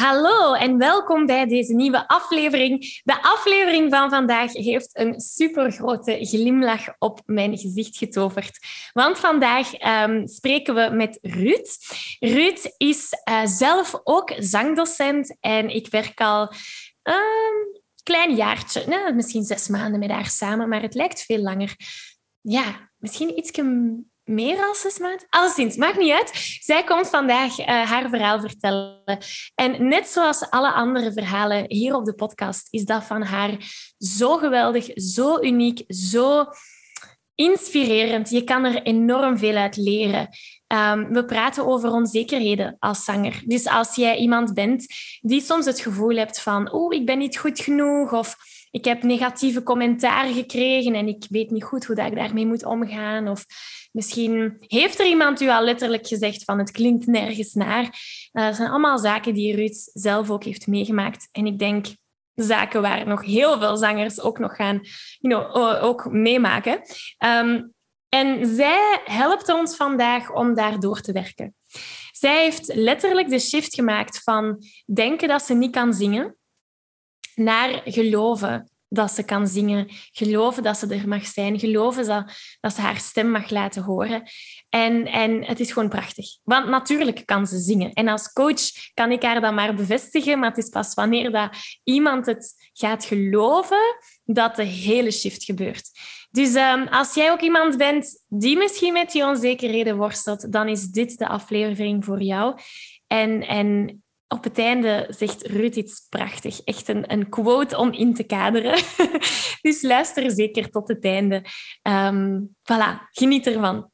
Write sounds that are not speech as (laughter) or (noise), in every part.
Hallo en welkom bij deze nieuwe aflevering. De aflevering van vandaag heeft een supergrote glimlach op mijn gezicht getoverd. Want vandaag um, spreken we met Ruud. Ruud is uh, zelf ook zangdocent en ik werk al een um, klein jaartje, nee, misschien zes maanden met haar samen, maar het lijkt veel langer. Ja, misschien iets meer dan zes maanden. Alleszins, maakt niet uit. Zij komt vandaag uh, haar verhaal vertellen. En net zoals alle andere verhalen hier op de podcast, is dat van haar zo geweldig, zo uniek, zo inspirerend. Je kan er enorm veel uit leren. Um, we praten over onzekerheden als zanger. Dus als jij iemand bent die soms het gevoel hebt van, oh, ik ben niet goed genoeg, of ik heb negatieve commentaren gekregen en ik weet niet goed hoe dat ik daarmee moet omgaan, of Misschien heeft er iemand u al letterlijk gezegd van het klinkt nergens naar. Dat zijn allemaal zaken die Ruud zelf ook heeft meegemaakt. En ik denk zaken waar nog heel veel zangers ook nog gaan you know, ook meemaken. Um, en zij helpt ons vandaag om daar door te werken. Zij heeft letterlijk de shift gemaakt van denken dat ze niet kan zingen naar geloven dat ze kan zingen, geloven dat ze er mag zijn, geloven dat, dat ze haar stem mag laten horen. En, en het is gewoon prachtig. Want natuurlijk kan ze zingen. En als coach kan ik haar dat maar bevestigen, maar het is pas wanneer dat iemand het gaat geloven dat de hele shift gebeurt. Dus um, als jij ook iemand bent die misschien met die onzekerheden worstelt, dan is dit de aflevering voor jou. En, en op het einde zegt Ruud iets prachtig. Echt een, een quote om in te kaderen. (laughs) dus luister zeker tot het einde. Um, voilà, geniet ervan.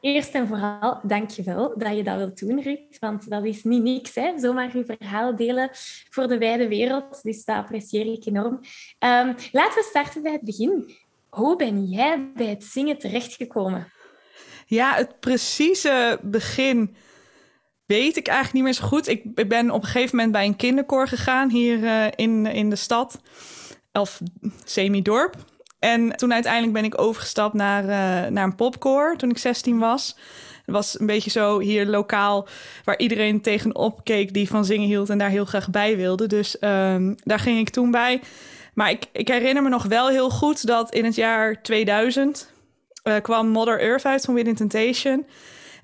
Eerst en vooral, dank je wel dat je dat wilt doen, Ruud. Want dat is niet niks, hè? zomaar je verhaal delen voor de wijde wereld. Dus dat apprecieer ik enorm. Um, laten we starten bij het begin. Hoe ben jij bij het zingen terechtgekomen? Ja, het precieze begin weet ik eigenlijk niet meer zo goed. Ik, ben op een gegeven moment bij een kinderkoor gegaan hier uh, in, in de stad. Of semi-dorp. En toen uiteindelijk ben ik overgestapt naar, uh, naar een popkoor toen ik 16 was. Het was een beetje zo hier lokaal waar iedereen tegenop keek die van zingen hield en daar heel graag bij wilde. Dus um, daar ging ik toen bij. Maar ik, ik herinner me nog wel heel goed dat in het jaar 2000 uh, kwam Mother Earth uit van Within Temptation.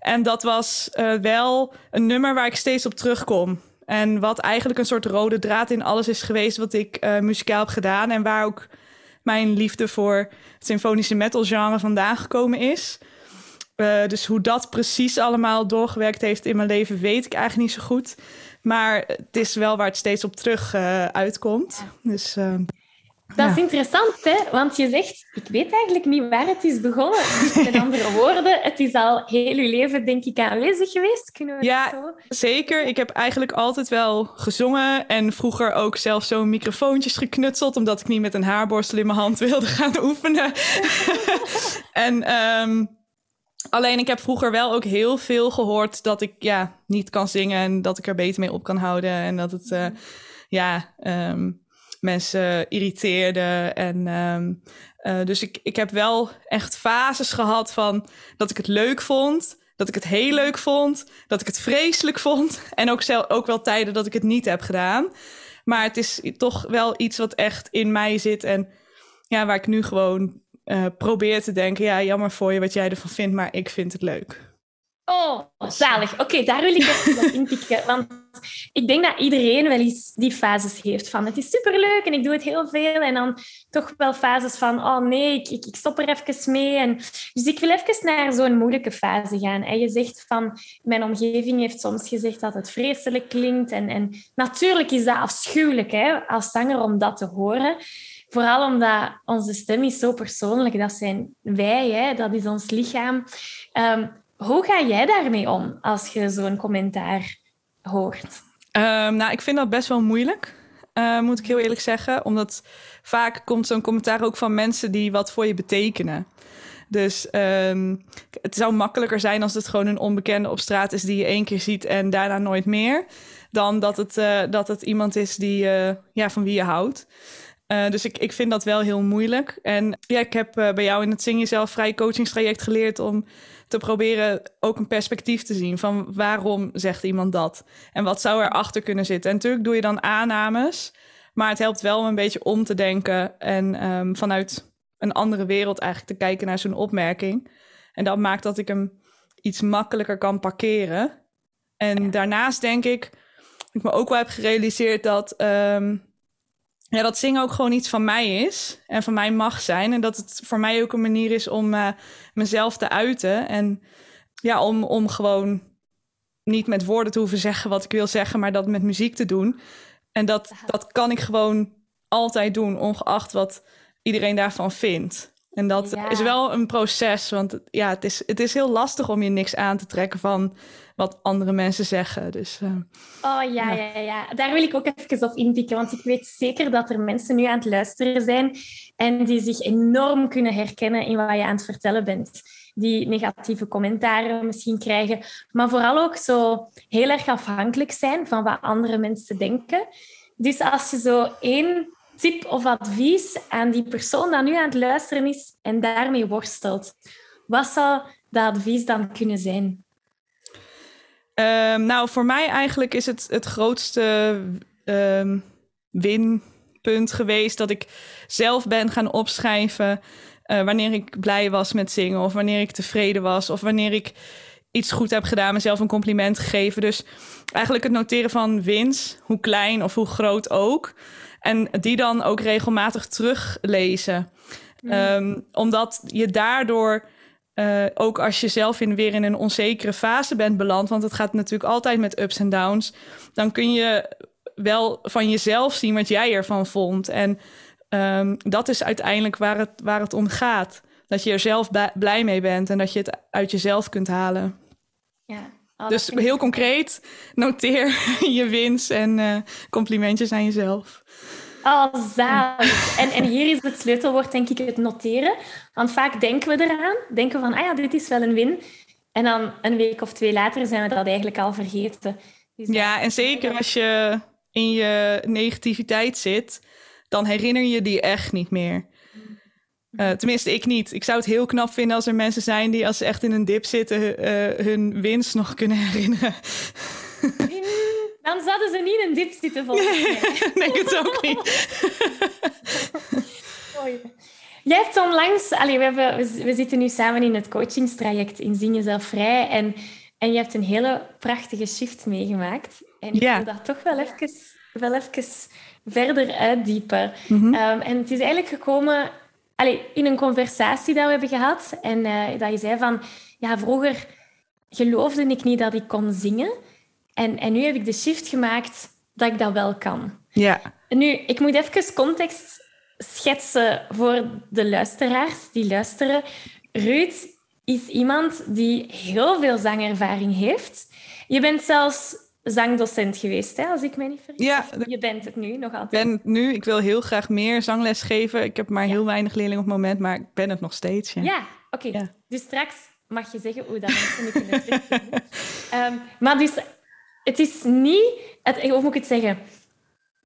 En dat was uh, wel een nummer waar ik steeds op terugkom. En wat eigenlijk een soort rode draad in alles is geweest wat ik uh, muzikaal heb gedaan. En waar ook mijn liefde voor het symfonische metal genre vandaan gekomen is. Uh, dus hoe dat precies allemaal doorgewerkt heeft in mijn leven, weet ik eigenlijk niet zo goed. Maar het is wel waar het steeds op terug uitkomt. Dus dat is interessant, hè? want je zegt, ik weet eigenlijk niet waar het is begonnen. Dus met andere woorden, het is al heel je leven, denk ik, aanwezig geweest. Kunnen we ja, zo? zeker. Ik heb eigenlijk altijd wel gezongen en vroeger ook zelf zo microfoontjes geknutseld, omdat ik niet met een haarborstel in mijn hand wilde gaan (laughs) oefenen. (laughs) en um, alleen ik heb vroeger wel ook heel veel gehoord dat ik ja, niet kan zingen en dat ik er beter mee op kan houden en dat het, uh, ja... Um, mensen irriteerde. En um, uh, dus ik, ik heb wel echt fases gehad van dat ik het leuk vond. Dat ik het heel leuk vond. Dat ik het vreselijk vond. (laughs) En ook, ook wel tijden dat ik het niet heb gedaan. Maar het is toch wel iets wat echt in mij zit. En ja, waar ik nu gewoon uh, probeer te denken. Ja, jammer voor je wat jij ervan vindt, maar ik vind het leuk. Oh, zalig. Oké, daar wil ik even op inpikken. Want ik denk dat iedereen wel eens die fases heeft van het is superleuk en ik doe het heel veel. En dan toch wel fases van oh nee, ik, ik, stop er even mee. En, dus ik wil even naar zo'n moeilijke fase gaan. En je zegt van, mijn omgeving heeft soms gezegd dat het vreselijk klinkt. En, en natuurlijk is dat afschuwelijk hè, als zanger om dat te horen. Vooral omdat onze stem is zo persoonlijk. Dat zijn wij, hè? dat is ons lichaam. Um, hoe ga jij daarmee om als je zo'n commentaar hoort? Um, nou, ik vind dat best wel moeilijk, uh, moet ik heel eerlijk zeggen. Omdat vaak komt zo'n commentaar ook van mensen die wat voor je betekenen. Dus um, het zou makkelijker zijn als het gewoon een onbekende op straat is die je één keer ziet en daarna nooit meer. Dan dat het, uh, dat het iemand is die, uh, ja, van wie je houdt. Dus ik, ik vind dat wel heel moeilijk. En ja, ik heb bij jou in het Zing Jezelf Vrij coachingstraject geleerd om te proberen ook een perspectief te zien van waarom zegt iemand dat en wat zou erachter kunnen zitten. En natuurlijk doe je dan aannames, maar het helpt wel om een beetje om te denken en um, vanuit een andere wereld eigenlijk te kijken naar zo'n opmerking. En dat maakt dat ik hem iets makkelijker kan parkeren. En daarnaast denk ik, ik me ook wel heb gerealiseerd dat um, ja, dat zingen ook gewoon iets van mij is en van mij mag zijn. En dat het voor mij ook een manier is om uh, mezelf te uiten. En ja, om, om gewoon niet met woorden te hoeven zeggen wat ik wil zeggen, maar dat met muziek te doen. En dat, dat kan ik gewoon altijd doen, ongeacht wat iedereen daarvan vindt. En dat is wel een proces, want ja, het is, het is heel lastig om je niks aan te trekken van wat andere mensen zeggen. Dus, uh, oh ja, ja, ja, daar wil ik ook even op inpikken, want ik weet zeker dat er mensen nu aan het luisteren zijn en die zich enorm kunnen herkennen in wat je aan het vertellen bent. Die negatieve commentaren misschien krijgen, maar vooral ook zo heel erg afhankelijk zijn van wat andere mensen denken. Dus als je zo één tip of advies aan die persoon die nu aan het luisteren is en daarmee worstelt, wat zou dat advies dan kunnen zijn? Um, nou, voor mij eigenlijk is het het grootste um, winpunt geweest dat ik zelf ben gaan opschrijven uh, wanneer ik blij was met zingen of wanneer ik tevreden was of wanneer ik iets goed heb gedaan, mezelf een compliment gegeven. Dus eigenlijk het noteren van wins, hoe klein of hoe groot ook. En die dan ook regelmatig teruglezen. Mm. Um, omdat je daardoor uh, ook als je zelf in, weer in een onzekere fase bent beland, want het gaat natuurlijk altijd met ups en downs, dan kun je wel van jezelf zien wat jij ervan vond. En um, dat is uiteindelijk waar het, waar het om gaat. Dat je er zelf blij mee bent en dat je het uit jezelf kunt halen. Ja. Oh, dus heel concreet, noteer (laughs) je winst en uh, complimentjes aan jezelf. Oh, zalig. En, en hier is het sleutelwoord, denk ik, het noteren. Want vaak denken we eraan, denken we van, ah ja, dit is wel een win. En dan een week of twee later zijn we dat eigenlijk al vergeten. Dus ja, en zeker als je in je negativiteit zit, dan herinner je die echt niet meer. Uh, tenminste, ik niet. Ik zou het heel knap vinden als er mensen zijn die als ze echt in een dip zitten uh, hun winst nog kunnen herinneren. (laughs) Dan zouden ze niet in een dip zitten, volgens mij. (laughs) Nee, denk het ook niet. (laughs) Jij hebt onlangs... Allee, we, hebben, we, zitten nu samen in het coachingstraject in Zing Jezelf Vrij. En, en je hebt een hele prachtige shift meegemaakt. En ik ja. wil dat toch wel even, wel even verder uitdiepen. Mm -hmm. um, en het is eigenlijk gekomen allee, in een conversatie dat we hebben gehad. En uh, dat je zei van... Ja, vroeger geloofde ik niet dat ik kon zingen. En, en nu heb ik de shift gemaakt dat ik dat wel kan. Ja. Nu, ik moet even context schetsen voor de luisteraars die luisteren. Ruud is iemand die heel veel zangervaring heeft. Je bent zelfs zangdocent geweest, hè, als ik me niet vergis. Ja, je bent het nu nog altijd. Ik ben het nu. Ik wil heel graag meer zangles geven. Ik heb maar heel weinig leerlingen op het moment, maar ik ben het nog steeds. Ja, ja oké. Ja. Dus straks mag je zeggen hoe dat mensen kunnen um, (laughs) Maar dus het is niet, het, hoe moet ik het zeggen?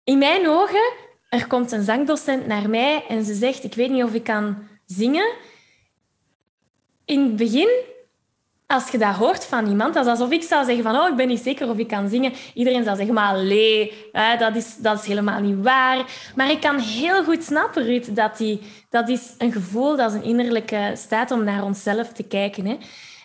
In mijn ogen, er komt een zangdocent naar mij en ze zegt, ik weet niet of ik kan zingen. In het begin, als je dat hoort van iemand, dat alsof ik zou zeggen van, oh, ik ben niet zeker of ik kan zingen. Iedereen zou zeggen, maar dat is, dat is helemaal niet waar. Maar ik kan heel goed snappen, Ruud, dat die, dat is een gevoel, dat is een innerlijke staat om naar onszelf te kijken. Hè.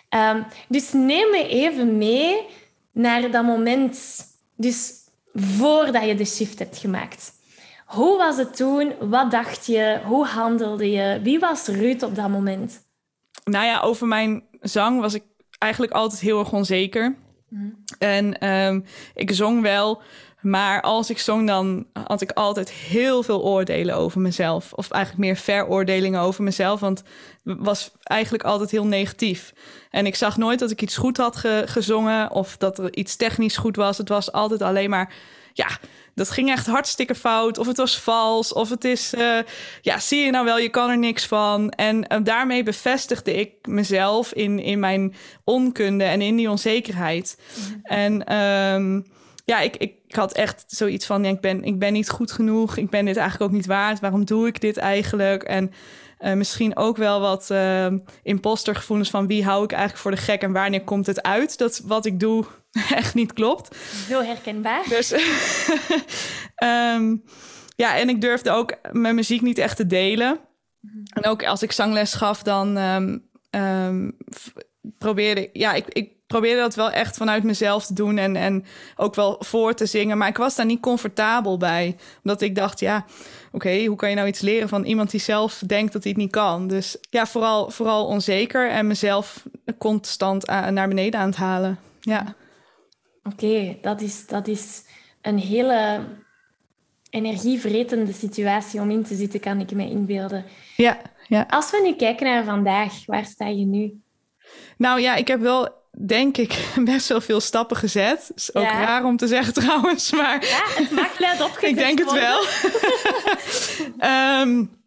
Ehm, dus neem me even mee naar dat moment, dus voordat je de shift hebt gemaakt. Hoe was het toen? Wat dacht je? Hoe handelde je? Wie was Ruud op dat moment? Nou ja, over mijn zang was ik eigenlijk altijd heel erg onzeker. En ehm, ik zong wel, maar als ik zong, dan had ik altijd heel veel oordelen over mezelf. Of eigenlijk meer veroordelingen over mezelf. Want het was eigenlijk altijd heel negatief. En ik zag nooit dat ik iets goed had gezongen of dat er iets technisch goed was. Het was altijd alleen maar, ja, dat ging echt hartstikke fout. Of het was vals. Of het is, uh, ja, zie je nou wel, je kan er niks van. En uh, daarmee bevestigde ik mezelf in, in mijn onkunde en in die onzekerheid. Mhm. En um, ja, ik, ik, ik, had echt zoiets van: ja, ik, ben, ik ben niet goed genoeg. Ik ben dit eigenlijk ook niet waard. Waarom doe ik dit eigenlijk? En uh, misschien ook wel wat uh, impostergevoelens van wie hou ik eigenlijk voor de gek en wanneer komt het uit dat wat ik doe (laughs) echt niet klopt. Heel herkenbaar. Dus um, (laughs) ja, en ik durfde ook mijn muziek niet echt te delen. Mhm. En ook als ik zangles gaf, dan um, um, probeerde ja, ik, ik probeerde dat wel echt vanuit mezelf te doen en, en ook wel voor te zingen. Maar ik was daar niet comfortabel bij. Omdat ik dacht, ja, oké, hoe kan je nou iets leren van iemand die zelf denkt dat hij het niet kan? Dus ja, vooral, vooral onzeker en mezelf constant naar beneden aan het halen. Ja. Oké, dat, is, dat is een hele energievretende situatie om in te zitten, kan ik me inbeelden. Ja, ja. Als we nu kijken naar vandaag, waar sta je nu? Nou ja, ik heb wel, denk ik, (laughs) best wel veel stappen gezet. Is ook raar om te zeggen (laughs) trouwens, maar... Ja, het mag luid (laughs) opgezet Ik denk het wel. um,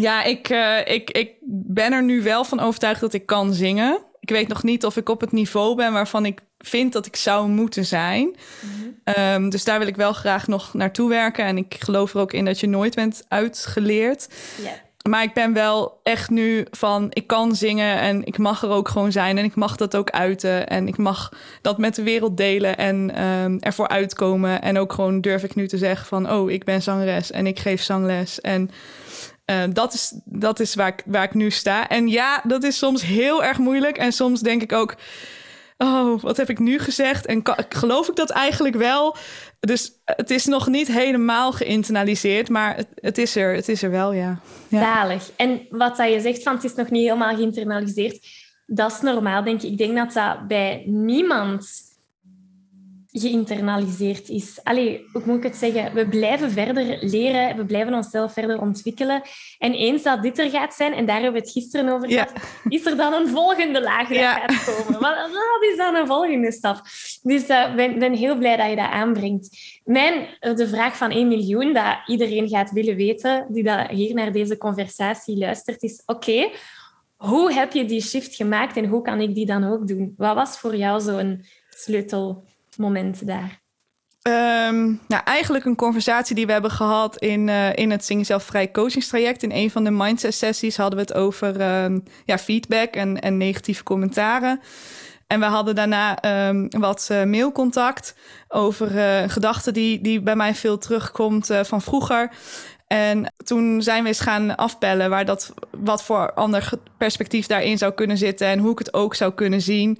ja, ik, uh, ik, ik ben er nu wel van overtuigd dat ik kan zingen. Ik weet nog niet of ik op het niveau ben waarvan ik vind dat ik zou moeten zijn. Mhm. um, dus daar wil ik wel graag nog naartoe werken. En ik geloof er ook in dat je nooit bent uitgeleerd. Maar ik ben wel echt nu van, ik kan zingen en ik mag er ook gewoon zijn. En ik mag dat ook uiten. En ik mag dat met de wereld delen en um, ervoor uitkomen. En ook gewoon durf ik nu te zeggen van, oh, ik ben zangeres en ik geef zangles. En uh, dat is, dat is waar, ik, waar ik nu sta. En ja, dat is soms heel erg moeilijk. En soms denk ik ook, oh, wat heb ik nu gezegd? En geloof ik dat eigenlijk wel? Dus het is nog niet helemaal geïnternaliseerd, maar het, het, is, er, het is er wel, ja. ja. Zalig. En wat dat je zegt van het is nog niet helemaal geïnternaliseerd, dat is normaal, denk ik. Ik denk dat dat bij niemand geïnternaliseerd is. Allee, hoe moet ik het zeggen? We blijven verder leren, we blijven onszelf verder ontwikkelen. En eens dat dit er gaat zijn, en daar hebben we het gisteren over gehad, is er dan een volgende laag die gaat komen. Wat, wat, is dan een volgende stap? Dus ik uh, ben, ben heel blij dat je dat aanbrengt. Mijn, eh, de vraag van 1 miljoen, dat iedereen gaat willen weten, die dat hier naar deze conversatie luistert, is oké, hoe heb je die shift gemaakt en hoe kan ik die dan ook doen? Wat was voor jou zo'n sleutel? Momenten daar? Um, nou, eigenlijk een conversatie die we hebben gehad in, uh, in het Zing Zelf Vrij coachingstraject. In een van de mindset sessies hadden we het over um, ja, feedback en, en negatieve commentaren. En we hadden daarna um, wat uh, mailcontact over uh, gedachten die, die bij mij veel terugkomt van vroeger. En toen zijn we eens gaan afbellen waar dat, wat voor ander perspectief daarin zou kunnen zitten en hoe ik het ook zou kunnen zien.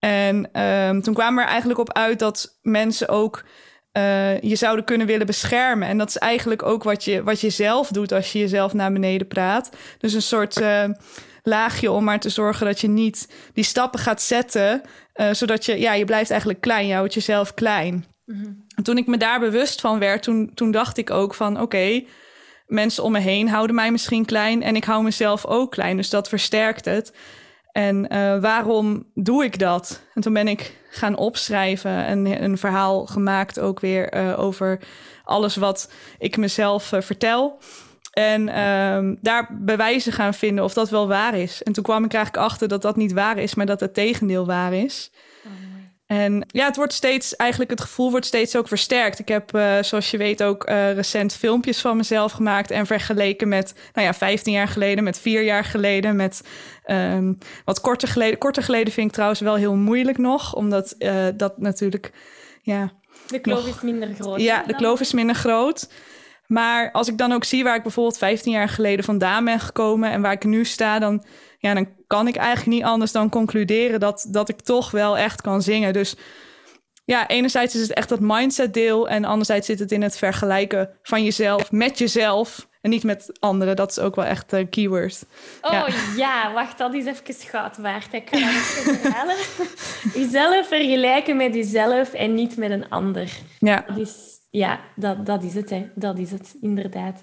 En um, toen kwamen we er eigenlijk op uit dat mensen ook uh, je zouden kunnen willen beschermen. En dat is eigenlijk ook wat je, wat je zelf doet als je jezelf naar beneden praat. Dus een soort uh, laagje om maar te zorgen dat je niet die stappen gaat zetten. Uh, zodat je, ja, je blijft eigenlijk klein. Je houdt jezelf klein. En toen ik me daar bewust van werd, toen, toen dacht ik ook van oké. Okay, mensen om me heen houden mij misschien klein en ik hou mezelf ook klein. Dus dat versterkt het. En uh, waarom doe ik dat? En toen ben ik gaan opschrijven en een verhaal gemaakt ook weer uh, over alles wat ik mezelf uh, vertel. En uh, daar bewijzen gaan vinden of dat wel waar is. En toen kwam ik eigenlijk achter dat dat niet waar is, maar dat het tegendeel waar is. En ja, het wordt steeds, eigenlijk het gevoel wordt steeds ook versterkt. Ik heb, uh, zoals je weet, ook uh, recent filmpjes van mezelf gemaakt en vergeleken met, nou ja, 15 jaar geleden, met vier jaar geleden, met um, wat korter geleden. Korter geleden vind ik trouwens wel heel moeilijk nog, omdat uh, dat natuurlijk, ja. De kloof is minder groot. Ja, de kloof is minder groot. Maar als ik dan ook zie waar ik bijvoorbeeld 15 jaar geleden vandaan ben gekomen en waar ik nu sta, dan ja, dan kan ik eigenlijk niet anders dan concluderen dat, dat ik toch wel echt kan zingen. Dus ja, enerzijds is het echt dat mindset deel en anderzijds zit het in het vergelijken van jezelf met jezelf en niet met anderen. Dat is ook wel echt een keyword. Oh ja. wacht, dat is even goud waard. Ik kan herhalen. (laughs) Jezelf vergelijken met jezelf en niet met een ander. Ja. Dat is, ja, dat, dat is het, hè. Dat is het, inderdaad.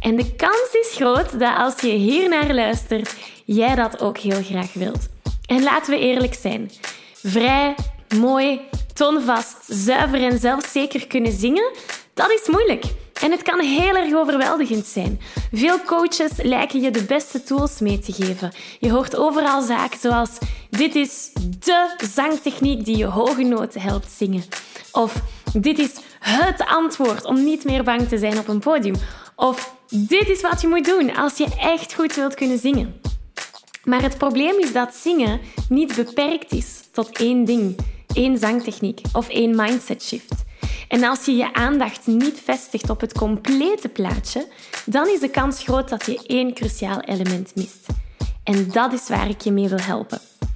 En de kans is groot dat als je hier naar luistert, jij dat ook heel graag wilt. En laten we eerlijk zijn. Vrij, mooi, toonvast, zuiver en zelfzeker kunnen zingen, dat is moeilijk. En het kan heel erg overweldigend zijn. Veel coaches lijken je de beste tools mee te geven. Je hoort overal zaken zoals: dit is de zangtechniek die je hoge noten helpt zingen. Of dit is het antwoord om niet meer bang te zijn op een podium. Of dit is wat je moet doen als je echt goed wilt kunnen zingen. Maar het probleem is dat zingen niet beperkt is tot één ding, één zangtechniek of één mindset shift. En als je je aandacht niet vestigt op het complete plaatje, dan is de kans groot dat je één cruciaal element mist. En dat is waar ik je mee wil helpen.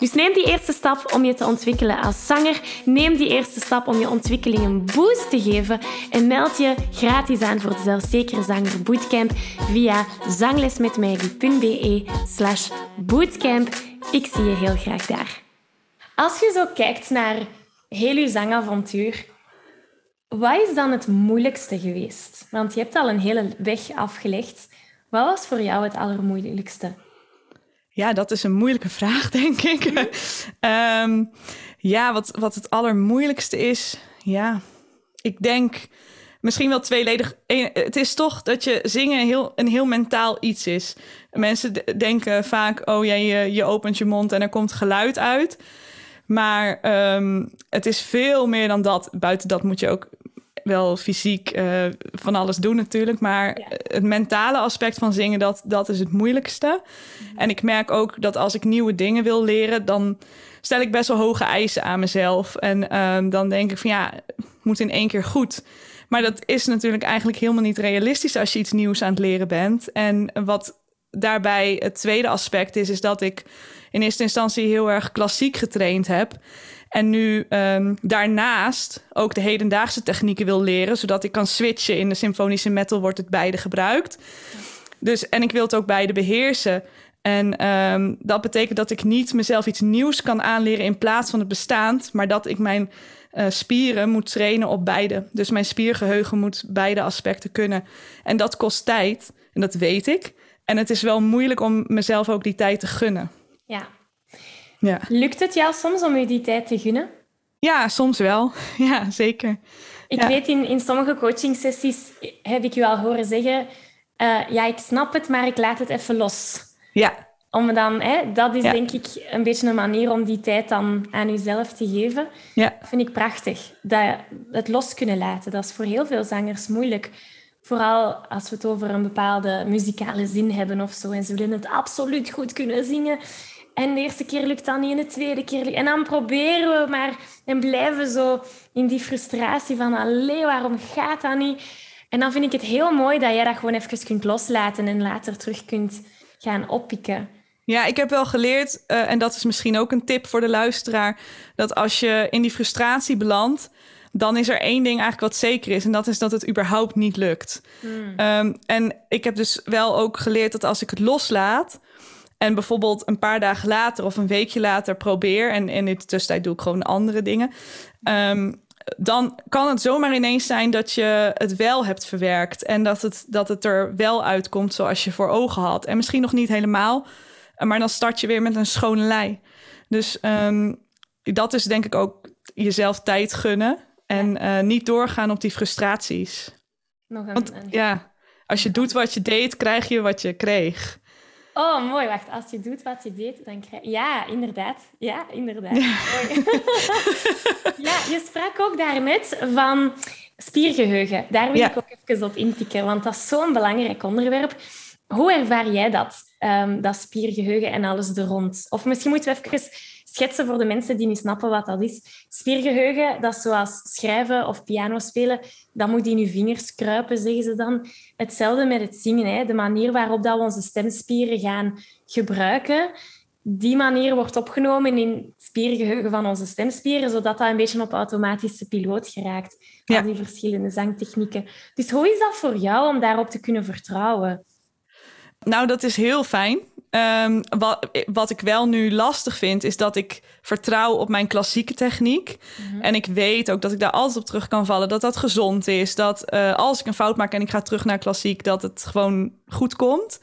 Dus neem die eerste stap om je te ontwikkelen als zanger. Neem die eerste stap om je ontwikkeling een boost te geven. En meld je gratis aan voor de Zelfzekere Zanger Bootcamp via zanglesmetmaggie.be slash bootcamp. Ik zie je heel graag daar. Als je zo kijkt naar heel je zangavontuur, wat is dan het moeilijkste geweest? Want je hebt al een hele weg afgelegd. Wat was voor jou het allermoeilijkste? Ja, dat is een moeilijke (laughs) vraag, denk ik. Ehm, ja, wat, wat het allermoeilijkste is, ja, ik denk misschien wel tweeledig. Het is toch dat je zingen heel, een heel mentaal iets is. Mensen denken vaak, oh ja, je, je opent je mond en er komt geluid uit. Maar ehm, het is veel meer dan dat. Buiten dat moet je ook wel fysiek uh, van alles doen natuurlijk. Maar het mentale aspect van zingen, dat, dat is het moeilijkste. Mhm. En ik merk ook dat als ik nieuwe dingen wil leren, dan stel ik best wel hoge eisen aan mezelf. En uh, dan denk ik van ja, moet in één keer goed. Maar dat is natuurlijk eigenlijk helemaal niet realistisch als je iets nieuws aan het leren bent. En wat daarbij het tweede aspect is, is dat ik in eerste instantie heel erg klassiek getraind heb. En nu um, daarnaast ook de hedendaagse technieken wil leren, zodat ik kan switchen. In de symfonische metal wordt het beide gebruikt. Dus, en ik wil het ook beide beheersen. En um, dat betekent dat ik niet mezelf iets nieuws kan aanleren in plaats van het bestaand, maar dat ik mijn uh, spieren moet trainen op beide. Dus mijn spiergeheugen moet beide aspecten kunnen. En dat kost tijd, en dat weet ik. En het is wel moeilijk om mezelf ook die tijd te gunnen. Ja, ja. Lukt het jou soms om je die tijd te gunnen? Ja, soms wel. (laughs) Ja, zeker. Ik weet, in, in sommige coachingsessies heb ik je al horen zeggen... Uh, ja, ik snap het, maar ik laat het even los. Ja. Om dan, hè, dat is denk ik een beetje een manier om die tijd dan aan jezelf te geven. Ja. vind ik prachtig. Dat, het los kunnen laten, dat is voor heel veel zangers moeilijk. Vooral als we het over een bepaalde muzikale zin hebben of zo. En ze willen het absoluut goed kunnen zingen. En de eerste keer lukt dat niet, en de tweede keer lukt En dan proberen we maar en blijven zo in die frustratie van... Allee, waarom gaat dat niet? En dan vind ik het heel mooi dat jij dat gewoon even kunt loslaten en later terug kunt gaan oppikken. Ja, ik heb wel geleerd, uh, en dat is misschien ook een tip voor de luisteraar, dat als je in die frustratie belandt, dan is er één ding eigenlijk wat zeker is. En dat is dat het überhaupt niet lukt. Hmm. Um, en ik heb dus wel ook geleerd dat als ik het loslaat. En bijvoorbeeld een paar dagen later of een weekje later probeer. En, in de tussentijd doe ik gewoon andere dingen. Um, dan kan het zomaar ineens zijn dat je het wel hebt verwerkt. En dat het, dat het er wel uitkomt zoals je voor ogen had. En misschien nog niet helemaal. Maar dan start je weer met een schone lei. Dus um, dat is denk ik ook jezelf tijd gunnen. En uh, niet doorgaan op die frustraties. Nog een, Want, ja, als je doet wat je deed, krijg je wat je kreeg. Oh, mooi. Wacht, als je doet wat je deed, dan krijg je... Ja, inderdaad. Ja, inderdaad. Ja. Mooi. (laughs) ja, je sprak ook daarnet van spiergeheugen. Daar wil ik ook even op intikken, want dat is zo'n belangrijk onderwerp. Hoe ervaar jij dat, um, dat spiergeheugen en alles er rond? Of misschien moeten we even schetsen voor de mensen die niet snappen wat dat is. Spiergeheugen, dat is zoals schrijven of piano spelen. Dat moet in je vingers kruipen, zeggen ze dan. Hetzelfde met het zingen. Hè. De manier waarop dat we onze stemspieren gaan gebruiken, die manier wordt opgenomen in het spiergeheugen van onze stemspieren, zodat dat een beetje op automatische piloot geraakt. Ja. die verschillende zangtechnieken. Dus hoe is dat voor jou om daarop te kunnen vertrouwen? Nou, dat is heel fijn. Um, wat, wat ik wel nu lastig vind, is dat ik vertrouw op mijn klassieke techniek. Mhm. En ik weet ook dat ik daar altijd op terug kan vallen. Dat dat gezond is. Dat uh, als ik een fout maak en ik ga terug naar klassiek, dat het gewoon goed komt.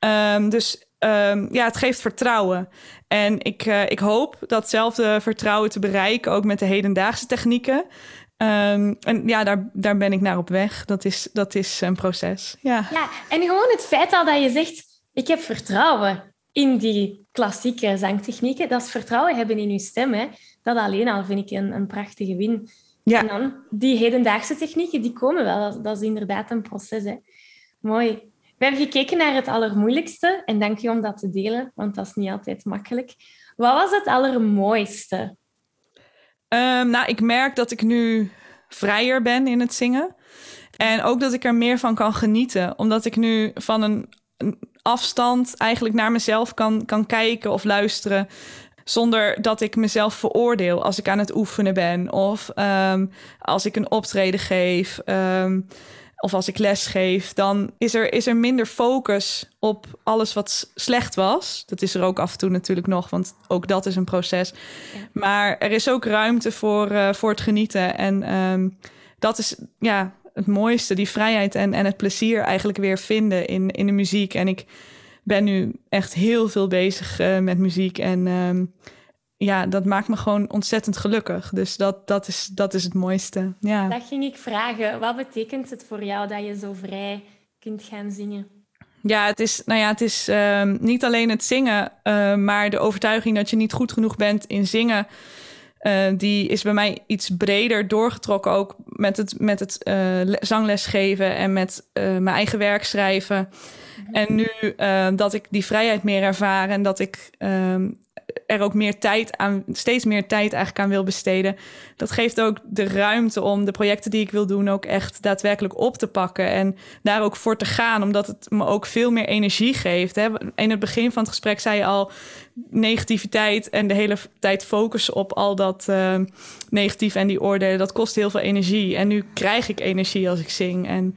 Ja. Um, dus um, ja, het geeft vertrouwen. En ik, uh, ik hoop datzelfde vertrouwen te bereiken, ook met de hedendaagse technieken. Um, en ja, daar, daar ben ik naar op weg. Dat is, dat is een proces. Ja. ja, en gewoon het feit al dat je zegt ik heb vertrouwen in die klassieke zangtechnieken. Dat is vertrouwen hebben in je stem. Hè. Dat alleen al vind ik een, een prachtige win. Ja. En dan die hedendaagse technieken, die komen wel. Dat, is inderdaad een proces. Hè. Mooi. We hebben gekeken naar het allermoeilijkste. En dank je om dat te delen, want dat is niet altijd makkelijk. Wat was het allermooiste? Um, nou, ik merk dat ik nu vrijer ben in het zingen. En ook dat ik er meer van kan genieten. Omdat ik nu van een afstand eigenlijk naar mezelf kan, kan kijken of luisteren. Zonder dat ik mezelf veroordeel als ik aan het oefenen ben. Of um, als ik een optreden geef. Um, of als ik les geef. Dan is er, is er minder focus op alles wat slecht was. Dat is er ook af en toe natuurlijk nog, want ook dat is een proces. Ja. Maar er is ook ruimte voor, uh, voor het genieten. En um, dat is ja, het mooiste, die vrijheid en, en het plezier eigenlijk weer vinden in, in de muziek. En ik ben nu echt heel veel bezig uh, met muziek. En um, ja, dat maakt me gewoon ontzettend gelukkig. Dus dat, dat, is, dat is het mooiste. Ja. Dat ging ik vragen. Wat betekent het voor jou dat je zo vrij kunt gaan zingen? Ja, het is, nou ja, het is um, niet alleen het zingen, uh, maar de overtuiging dat je niet goed genoeg bent in zingen. Uh, die is bij mij iets breder doorgetrokken, ook met het, met het uh, zangles geven en met uh, mijn eigen werk schrijven. Mhm. En nu dat ik die vrijheid meer ervaar en dat ik ehm, er ook meer tijd aan, steeds meer tijd eigenlijk aan wil besteden. Dat geeft ook de ruimte om de projecten die ik wil doen ook echt daadwerkelijk op te pakken en daar ook voor te gaan, omdat het me ook veel meer energie geeft. Hè. In het begin van het gesprek zei je al negativiteit en de hele tijd focussen op al dat uh, negatief en die oordelen, dat kost heel veel energie. En nu krijg ik energie als ik zing en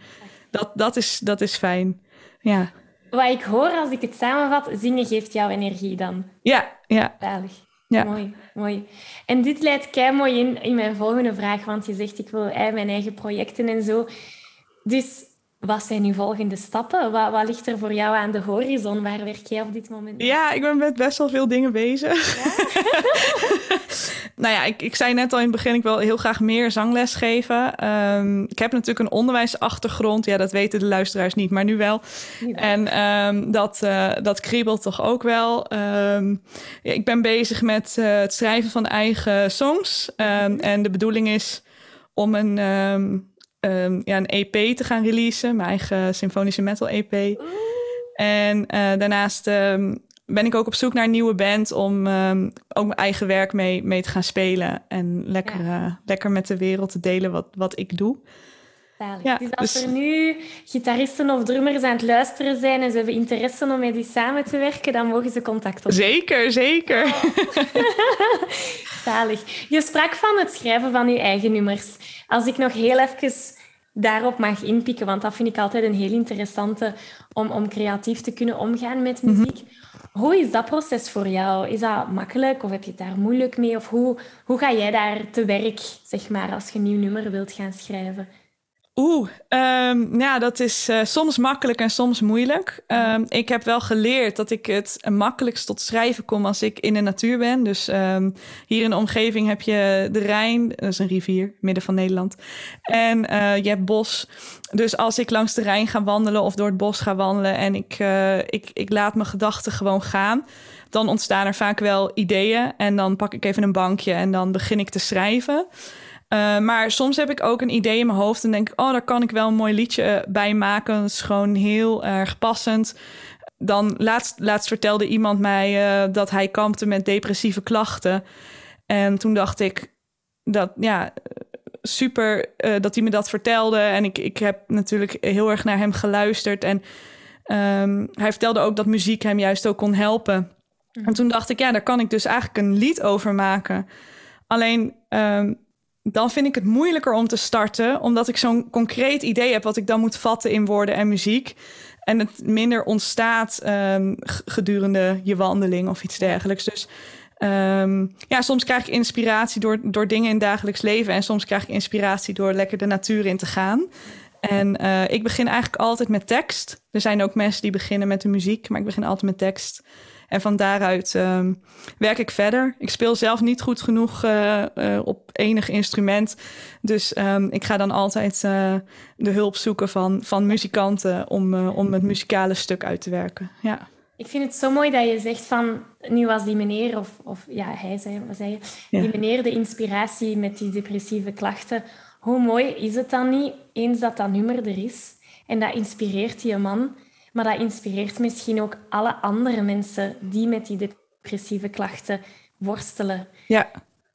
dat, dat, is, dat is fijn. Ja. Wat ik hoor als ik het samenvat, zingen geeft jou energie dan. Ja, ja. Veilig. Ja. Mooi, mooi. En dit leidt kei mooi in, in mijn volgende vraag, want je zegt ik wil mijn eigen projecten en zo. Dus wat zijn uw volgende stappen? Wat, wat, ligt er voor jou aan de horizon? Waar werk jij op dit moment? Ja, ik ben met best wel veel dingen bezig. Ja? (laughs) nou ja, ik, ik zei net al in het begin, ik wil heel graag meer zangles geven. Ehm, ik heb natuurlijk een onderwijsachtergrond. Ja, dat weten de luisteraars niet, maar nu wel. En um, dat, uh, dat kriebelt toch ook wel. Um, ja, ik ben bezig met uh, het schrijven van eigen songs. Mhm. En de bedoeling is om een um, ja, een EP te gaan releasen, mijn eigen symfonische metal EP. En uh, daarnaast um, ben ik ook op zoek naar een nieuwe band om um, ook mijn eigen werk mee, mee te gaan spelen. En lekker, ja. uh, lekker met de wereld te delen wat, wat ik doe. Ja, dus als dus... er nu gitaristen of drummers aan het luisteren zijn en ze hebben interesse om met die samen te werken, dan mogen ze contact opnemen. Zeker, zeker. Oh. (laughs) Zalig. Je sprak van het schrijven van je eigen nummers. Als ik nog heel even daarop mag inpikken, want dat vind ik altijd een heel interessante om, om creatief te kunnen omgaan met mhm. muziek. Hoe is dat proces voor jou? Is dat makkelijk of heb je het daar moeilijk mee? Of hoe, hoe ga jij daar te werk, zeg maar, als je een nieuw nummer wilt gaan schrijven? Oeh, um, ja, dat is uh, soms makkelijk en soms moeilijk. Um, ik heb wel geleerd dat ik het makkelijkst tot schrijven kom als ik in de natuur ben. Dus um, hier in de omgeving heb je de Rijn, dat is een rivier, midden van Nederland. En uh, je hebt bos. Dus als ik langs de Rijn ga wandelen of door het bos ga wandelen en ik, uh, ik, ik laat mijn gedachten gewoon gaan, dan ontstaan er vaak wel ideeën. En dan pak ik even een bankje en dan begin ik te schrijven. Uh, maar soms heb ik ook een idee in mijn hoofd en denk ik, oh, daar kan ik wel een mooi liedje eh, bij maken. Dat is gewoon heel erg passend. Dan laatst, laatst vertelde iemand mij uh, dat hij kampte met depressieve klachten. En toen dacht ik dat, ja, super uh, dat hij me dat vertelde. En ik, ik heb natuurlijk heel erg naar hem geluisterd. En um, hij vertelde ook dat muziek hem juist ook kon helpen. En toen dacht ik, ja, daar kan ik dus eigenlijk een lied over maken. Alleen um, dan vind ik het moeilijker om te starten, omdat ik zo'n concreet idee heb wat ik dan moet vatten in woorden en muziek. En het minder ontstaat um, gedurende je wandeling of iets dergelijks. Dus um, ja, soms krijg ik inspiratie door, door dingen in het dagelijks leven. En soms krijg ik inspiratie door lekker de natuur in te gaan. En uh, ik begin eigenlijk altijd met tekst. Er zijn ook mensen die beginnen met de muziek, maar ik begin altijd met tekst. En van daaruit uh, werk ik verder. Ik speel zelf niet goed genoeg uh, uh, op enig instrument. Dus um, ik ga dan altijd uh, de hulp zoeken van, van muzikanten om, om het muzikale stuk uit te werken. Ja. Ik vind het zo mooi dat je zegt van, nu was die meneer, of, of ja, hij zei, wat zei je, ja. die meneer de inspiratie met die depressieve klachten. Hoe mooi is het dan niet, eens dat dat nummer er is, en dat inspireert die man, maar dat inspireert misschien ook alle andere mensen die met die depressieve klachten worstelen. Ja.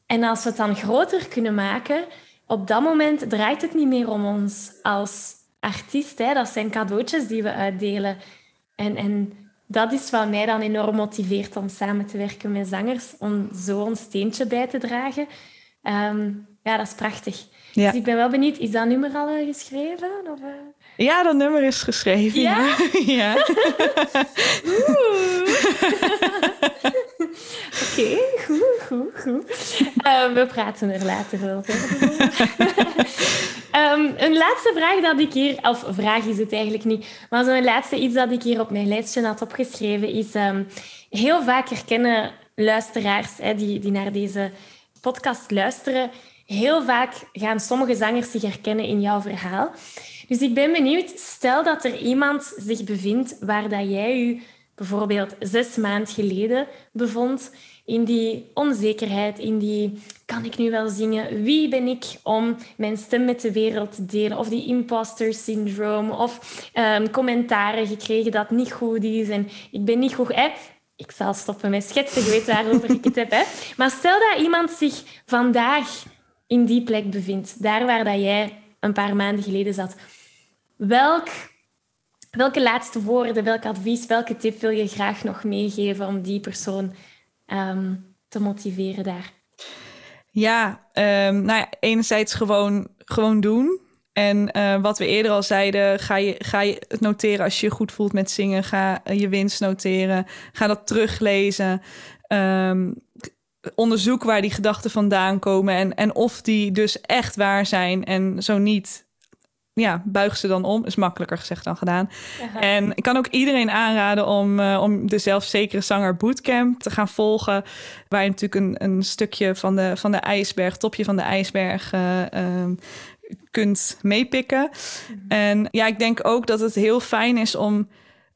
En als we het dan groter kunnen maken, op dat moment draait het niet meer om ons als artiest. Hè. Dat zijn cadeautjes die we uitdelen. En, en dat is wat mij dan enorm motiveert om samen te werken met zangers, om zo een steentje bij te dragen. Um, ja, dat is prachtig. Ja. Dus ik ben wel benieuwd, is dat nummer al geschreven? Of, uh... Ja, dat nummer is geschreven. Ja? ja. (laughs) (laughs) Oké, goed, goed, goed. Uh, we praten er later over. um, (laughs) een laatste vraag dat ik hier... Of vraag is het eigenlijk niet. Maar zo'n laatste iets dat ik hier op mijn lijstje had opgeschreven is... Um, heel vaak herkennen luisteraars hè, die, die naar deze podcast luisteren... Heel vaak gaan sommige zangers zich herkennen in jouw verhaal. Dus ik ben benieuwd, stel dat er iemand zich bevindt waar dat jij je bijvoorbeeld zes maanden geleden bevond, in die onzekerheid, in die kan ik nu wel zingen? Wie ben ik om mijn stem met de wereld te delen? Of die imposter syndroom, of um, commentaren gekregen dat niet goed is en ik ben niet goed. Ik zal stoppen met schetsen, je weet waarover ik het heb. Hè? Maar stel dat iemand zich vandaag in die plek bevindt, daar waar dat jij een paar maanden geleden zat. Welk, welke laatste woorden, welk advies, welke tip wil je graag nog meegeven om die persoon um, te motiveren daar? Ja, um, nou ja, enerzijds gewoon, gewoon doen. En uh, wat we eerder al zeiden, ga je, ga je het noteren als je je goed voelt met zingen. Ga je winst noteren. Ga dat teruglezen. Um, onderzoek waar die gedachten vandaan komen. En, en of die dus echt waar zijn. En zo niet, ja, buig ze dan om. Is makkelijker gezegd dan gedaan. En ik kan ook iedereen aanraden om, uh, om de zelfzekere zanger bootcamp te gaan volgen. Waar je natuurlijk een, een stukje van de, van de ijsberg, topje van de ijsberg, uh, kunt meepikken. Mhm. En ja, ik denk ook dat het heel fijn is om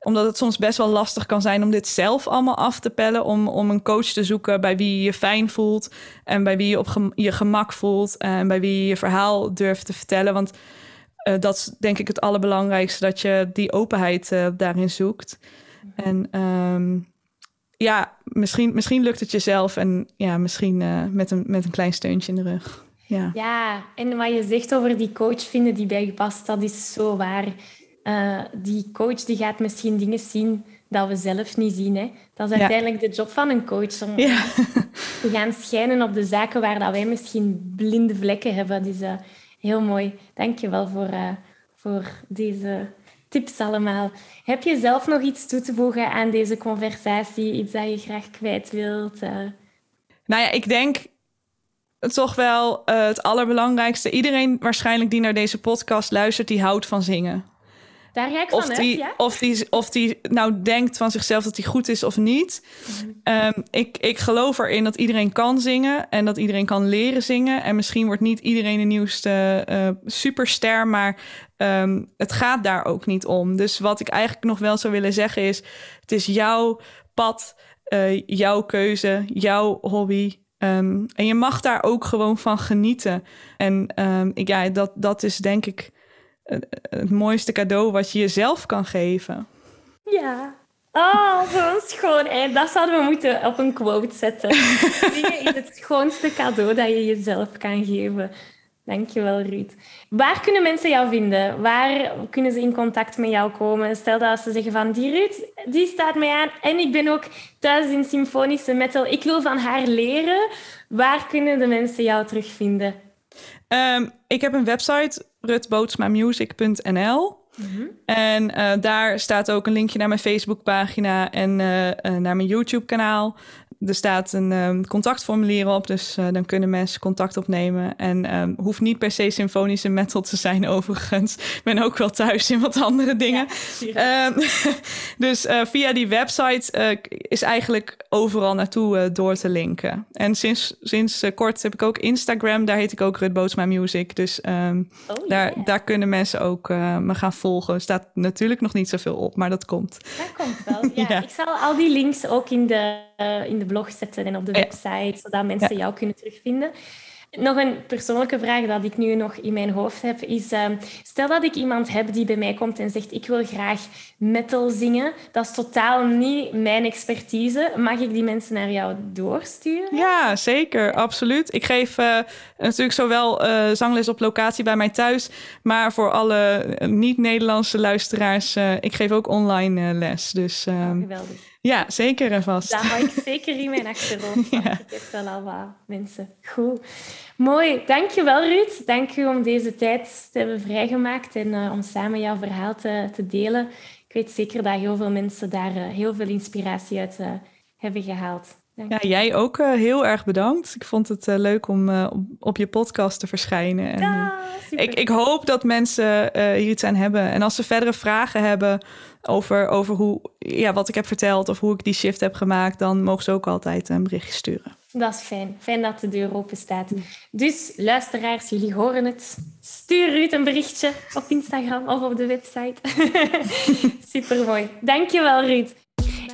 omdat het soms best wel lastig kan zijn om dit zelf allemaal af te pellen. Om, om een coach te zoeken bij wie je je fijn voelt. En bij wie je op je gemak voelt. En bij wie je je verhaal durft te vertellen. Want uh, dat is denk ik het allerbelangrijkste. Dat je die openheid uh, daarin zoekt. En um, ja, misschien, misschien lukt het jezelf. En ja, misschien uh, met, een, met een klein steuntje in de rug. Ja. ja, en wat je zegt over die coach vinden die bij je past, dat is zo waar. Uh, die coach die gaat misschien dingen zien dat we zelf niet zien. Hè. Dat is uiteindelijk de job van een coach. Om ja. (laughs) te gaan schijnen op de zaken waar dat wij misschien blinde vlekken hebben. Dus uh, heel mooi. Dank je wel voor, uh, voor deze tips allemaal. Heb je zelf nog iets toe te voegen aan deze conversatie? Iets dat je graag kwijt wilt? Nou ja, ik denk toch wel het allerbelangrijkste. Iedereen waarschijnlijk die naar deze podcast luistert, die houdt van zingen. Daar ga ik of die, ja? of, die, of die nou denkt van zichzelf dat hij goed is of niet. Mhm. Ehm, ik, ik geloof erin dat iedereen kan zingen en dat iedereen kan leren zingen. En misschien wordt niet iedereen de nieuwste uh, superster, maar ehm, het gaat daar ook niet om. Dus wat ik eigenlijk nog wel zou willen zeggen is: het is jouw pad, uh, jouw keuze, jouw hobby. Um, en je mag daar ook gewoon van genieten. En ik, ja, dat, dat is denk ik het mooiste cadeau wat je jezelf kan geven. Ja. Oh, zo'n schoon eind. Dat zouden we moeten op een quote zetten. (laughs) Dingen is het schoonste cadeau dat je jezelf kan geven. Dankjewel, Ruud. Waar kunnen mensen jou vinden? Waar kunnen ze in contact met jou komen? Stel dat ze zeggen van, die Ruud, die staat mij aan en ik ben ook thuis in symfonische metal. Ik wil van haar leren. Waar kunnen de mensen jou terugvinden? Um, ik heb een website, rutbootsmamusic.nl. Mm En uh, daar staat ook een linkje naar mijn Facebookpagina en uh, uh, naar mijn YouTube-kanaal. Er staat een um, contactformulier op, dus uh, dan kunnen mensen contact opnemen. En um, hoeft niet per se symfonische metal te zijn, (laughs) overigens. Ik ben ook wel thuis in wat andere dingen. Ja, um, (laughs) dus uh, via die website uh, is eigenlijk overal naartoe door te linken. En sinds, sinds kort heb ik ook Instagram, daar heet ik ook Rut Bootsma Music. Dus oh, daar, daar kunnen mensen ook me gaan volgen. Er staat natuurlijk nog niet zoveel op, maar dat komt. Dat komt wel, (laughs) ja. ja. Ik zal al die links ook in de, in de blog zetten en op de website, zodat mensen jou kunnen terugvinden. Nog een persoonlijke vraag dat ik nu nog in mijn hoofd heb, is... Uh, stel dat ik iemand heb die bij mij komt en zegt... Ik wil graag metal zingen. Dat is totaal niet mijn expertise. Mag ik die mensen naar jou doorsturen? Ja, zeker. Absoluut. Ik geef uh, natuurlijk zowel uh, zangles op locatie bij mij thuis... maar voor alle niet-Nederlandse luisteraars... ik geef ook online les. Dus, oh, geweldig. Ja, zeker en vast. Dat hou ik zeker in mijn achterhoofd. (laughs) ja. Ik heb wel al wat mensen. Goed. Mooi. Dankjewel, Ruud. Dank je om deze tijd te hebben vrijgemaakt en uh, om samen jouw verhaal te, te, delen. Ik weet zeker dat heel veel mensen daar uh, heel veel inspiratie uit uh, hebben gehaald. Ja, jij ook heel erg bedankt. Ik vond het leuk om op je podcast te verschijnen. En, ja, ik, ik, hoop dat mensen hier iets aan hebben. En als ze verdere vragen hebben over, over hoe, ja, wat ik heb verteld of hoe ik die shift heb gemaakt, dan mogen ze ook altijd een berichtje sturen. Dat is fijn. Fijn dat de deur open staat. Dus luisteraars, jullie horen het. Stuur Ruud een berichtje op Instagram of op de website. (laughs) Supermooi. Dankjewel, Ruud.